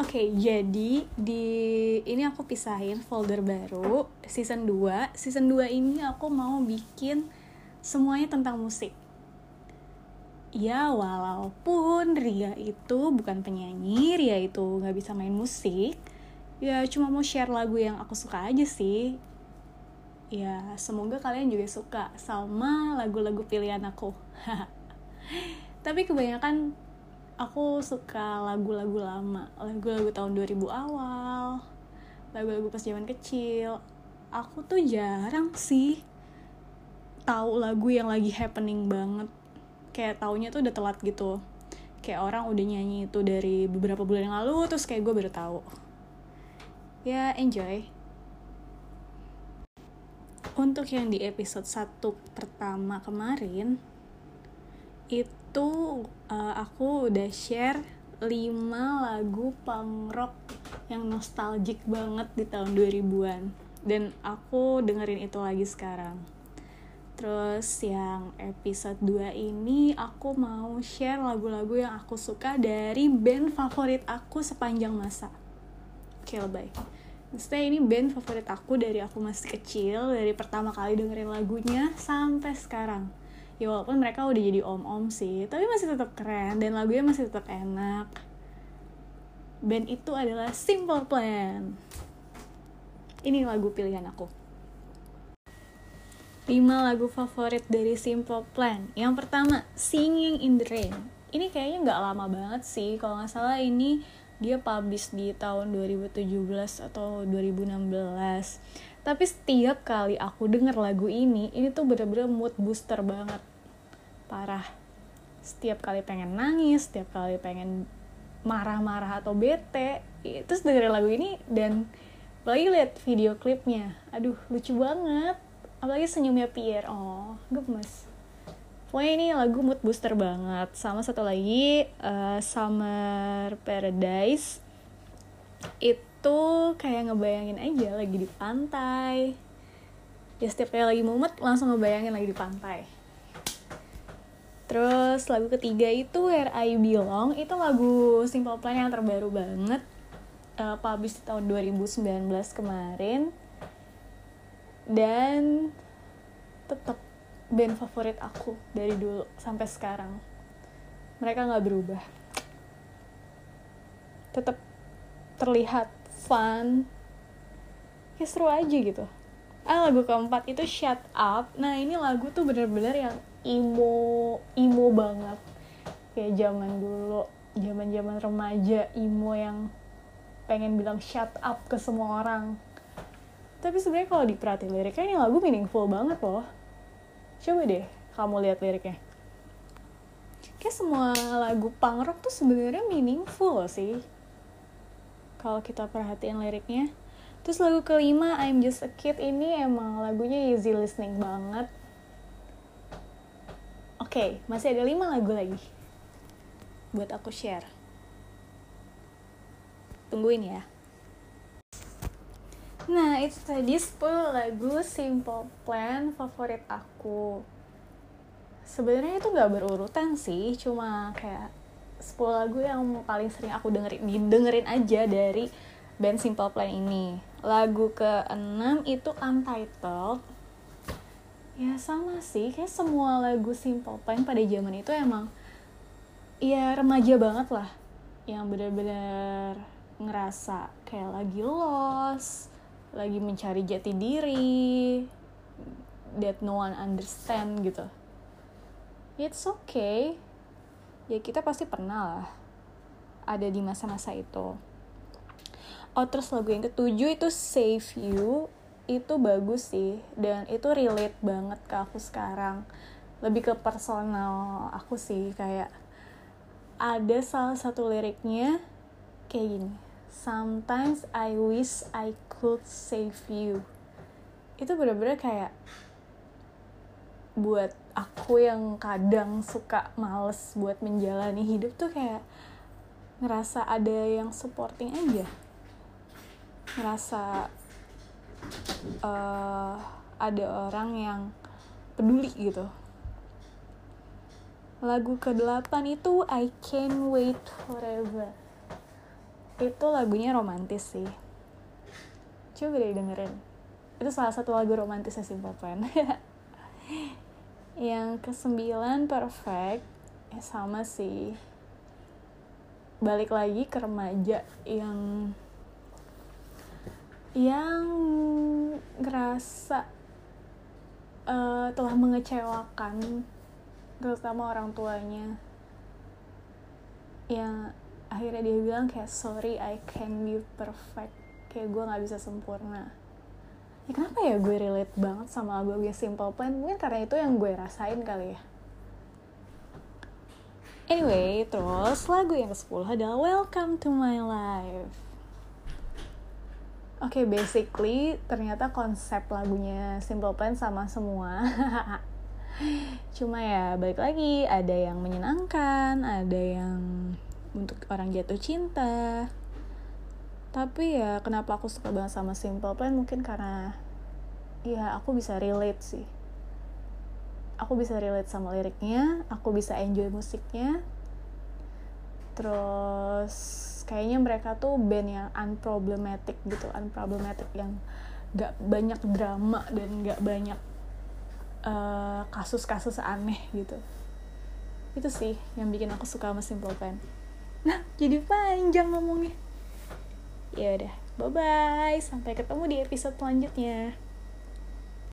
Oke, jadi di ini aku pisahin folder baru season 2. Season 2 ini aku mau bikin semuanya tentang musik. Ya, walaupun Ria itu bukan penyanyi, Ria itu nggak bisa main musik. Ya, cuma mau share lagu yang aku suka aja sih. Ya, semoga kalian juga suka sama lagu-lagu pilihan aku. Tapi kebanyakan aku suka lagu-lagu lama. Lagu-lagu tahun 2000 awal lagu-lagu pas zaman kecil. Aku tuh jarang sih tahu lagu yang lagi happening banget. Kayak taunya tuh udah telat gitu. Kayak orang udah nyanyi itu dari beberapa bulan yang lalu terus kayak gue baru tahu. Ya enjoy. Untuk yang di episode 1 pertama kemarin itu uh, aku udah share 5 lagu punk rock yang nostalgic banget di tahun 2000-an dan aku dengerin itu lagi sekarang. Terus yang episode 2 ini aku mau share lagu-lagu yang aku suka dari band favorit aku sepanjang masa. Oke lebay. Maksudnya ini band favorit aku dari aku masih kecil, dari pertama kali dengerin lagunya sampai sekarang ya walaupun mereka udah jadi om-om sih tapi masih tetap keren dan lagunya masih tetap enak. Band itu adalah Simple Plan. Ini lagu pilihan aku. 5 lagu favorit dari Simple Plan. Yang pertama Singing in the Rain. Ini kayaknya nggak lama banget sih. Kalau nggak salah ini dia publish di tahun 2017 atau 2016 tapi setiap kali aku denger lagu ini ini tuh bener-bener mood booster banget parah. Setiap kali pengen nangis setiap kali pengen marah-marah atau bete terus dengerin lagu ini dan apalagi lihat video klipnya. Aduh lucu banget. Apalagi senyumnya Pierre. Oh gemes. Pokoknya ini lagu mood booster banget. Sama satu lagi uh, Summer Paradise. Itu kayak ngebayangin aja lagi di pantai. Ya setiap kali lagi mumet langsung ngebayangin lagi di pantai Terus lagu ketiga itu Where I Belong itu lagu Simple Plan yang terbaru banget uh, publish di tahun 2019 kemarin. Dan tetap band favorit aku dari dulu sampai sekarang. Mereka nggak berubah. Tetap terlihat fun. Ya seru aja gitu ah lagu keempat itu Shut Up. Nah ini lagu tuh bener-bener yang emo emo banget. Kayak zaman dulu zaman zaman remaja emo yang pengen bilang shut up ke semua orang. Tapi sebenarnya kalau diperhatiin liriknya ini lagu meaningful banget loh. Coba deh kamu lihat liriknya. Kayak semua lagu punk rock tuh sebenarnya meaningful sih. Kalau kita perhatiin liriknya terus lagu kelima I'm Just a Kid ini emang lagunya easy listening banget Oke, okay, masih ada lima lagu lagi buat aku share. Tungguin ya. Nah, itu tadi 10 lagu Simple Plan favorit aku. Sebenarnya itu gak berurutan sih, cuma kayak 10 lagu yang paling sering aku dengerin, dengerin aja dari band Simple Plan ini. Lagu ke-6 itu Untitled. Ya sama sih. Kayak semua lagu Simple Plan pada zaman itu emang ya remaja banget lah yang bener-bener ngerasa kayak lagi lost lagi mencari jati diri that no one understand gitu. It's okay. Ya kita pasti pernah lah ada di masa-masa itu oh terus lagu yang ketujuh itu Save You itu bagus sih. Dan itu relate banget ke aku sekarang. Lebih ke personal aku sih kayak ada salah satu liriknya kayak gini. Sometimes I wish I could save you. Itu bener-bener kayak buat aku yang kadang suka males buat menjalani hidup tuh kayak ngerasa ada yang supporting aja ngerasa uh, ada orang yang peduli gitu. Lagu ke-8 itu I Can't Wait Forever. Itu lagunya romantis sih. Coba deh dengerin. Itu salah satu lagu romantisnya Simple Plan yang kesembilan perfect. Ya sama sih. Balik lagi ke remaja yang yang ngerasa uh, telah mengecewakan terutama orang tuanya. Yang akhirnya dia bilang kayak sorry I can be perfect. Kayak gue nggak bisa sempurna. Ya kenapa ya gue relate banget sama lagu gue Simple Plan? Mungkin karena itu yang gue rasain kali ya. Anyway, terus lagu yang ke-10 adalah Welcome to My Life. Oke, okay, basically ternyata konsep lagunya Simple Plan sama semua. Cuma ya balik lagi, ada yang menyenangkan, ada yang untuk orang jatuh cinta. Tapi ya kenapa aku suka banget sama Simple Plan mungkin karena ya aku bisa relate sih aku bisa relate sama liriknya aku bisa enjoy musiknya terus kayaknya mereka tuh band yang unproblematic gitu unproblematic yang gak banyak drama dan gak banyak eh, kasus-kasus uh, aneh gitu. Itu sih yang bikin aku suka sama Simple Plan. Nah jadi panjang ngomongnya. Ya udah bye bye sampai ketemu di episode selanjutnya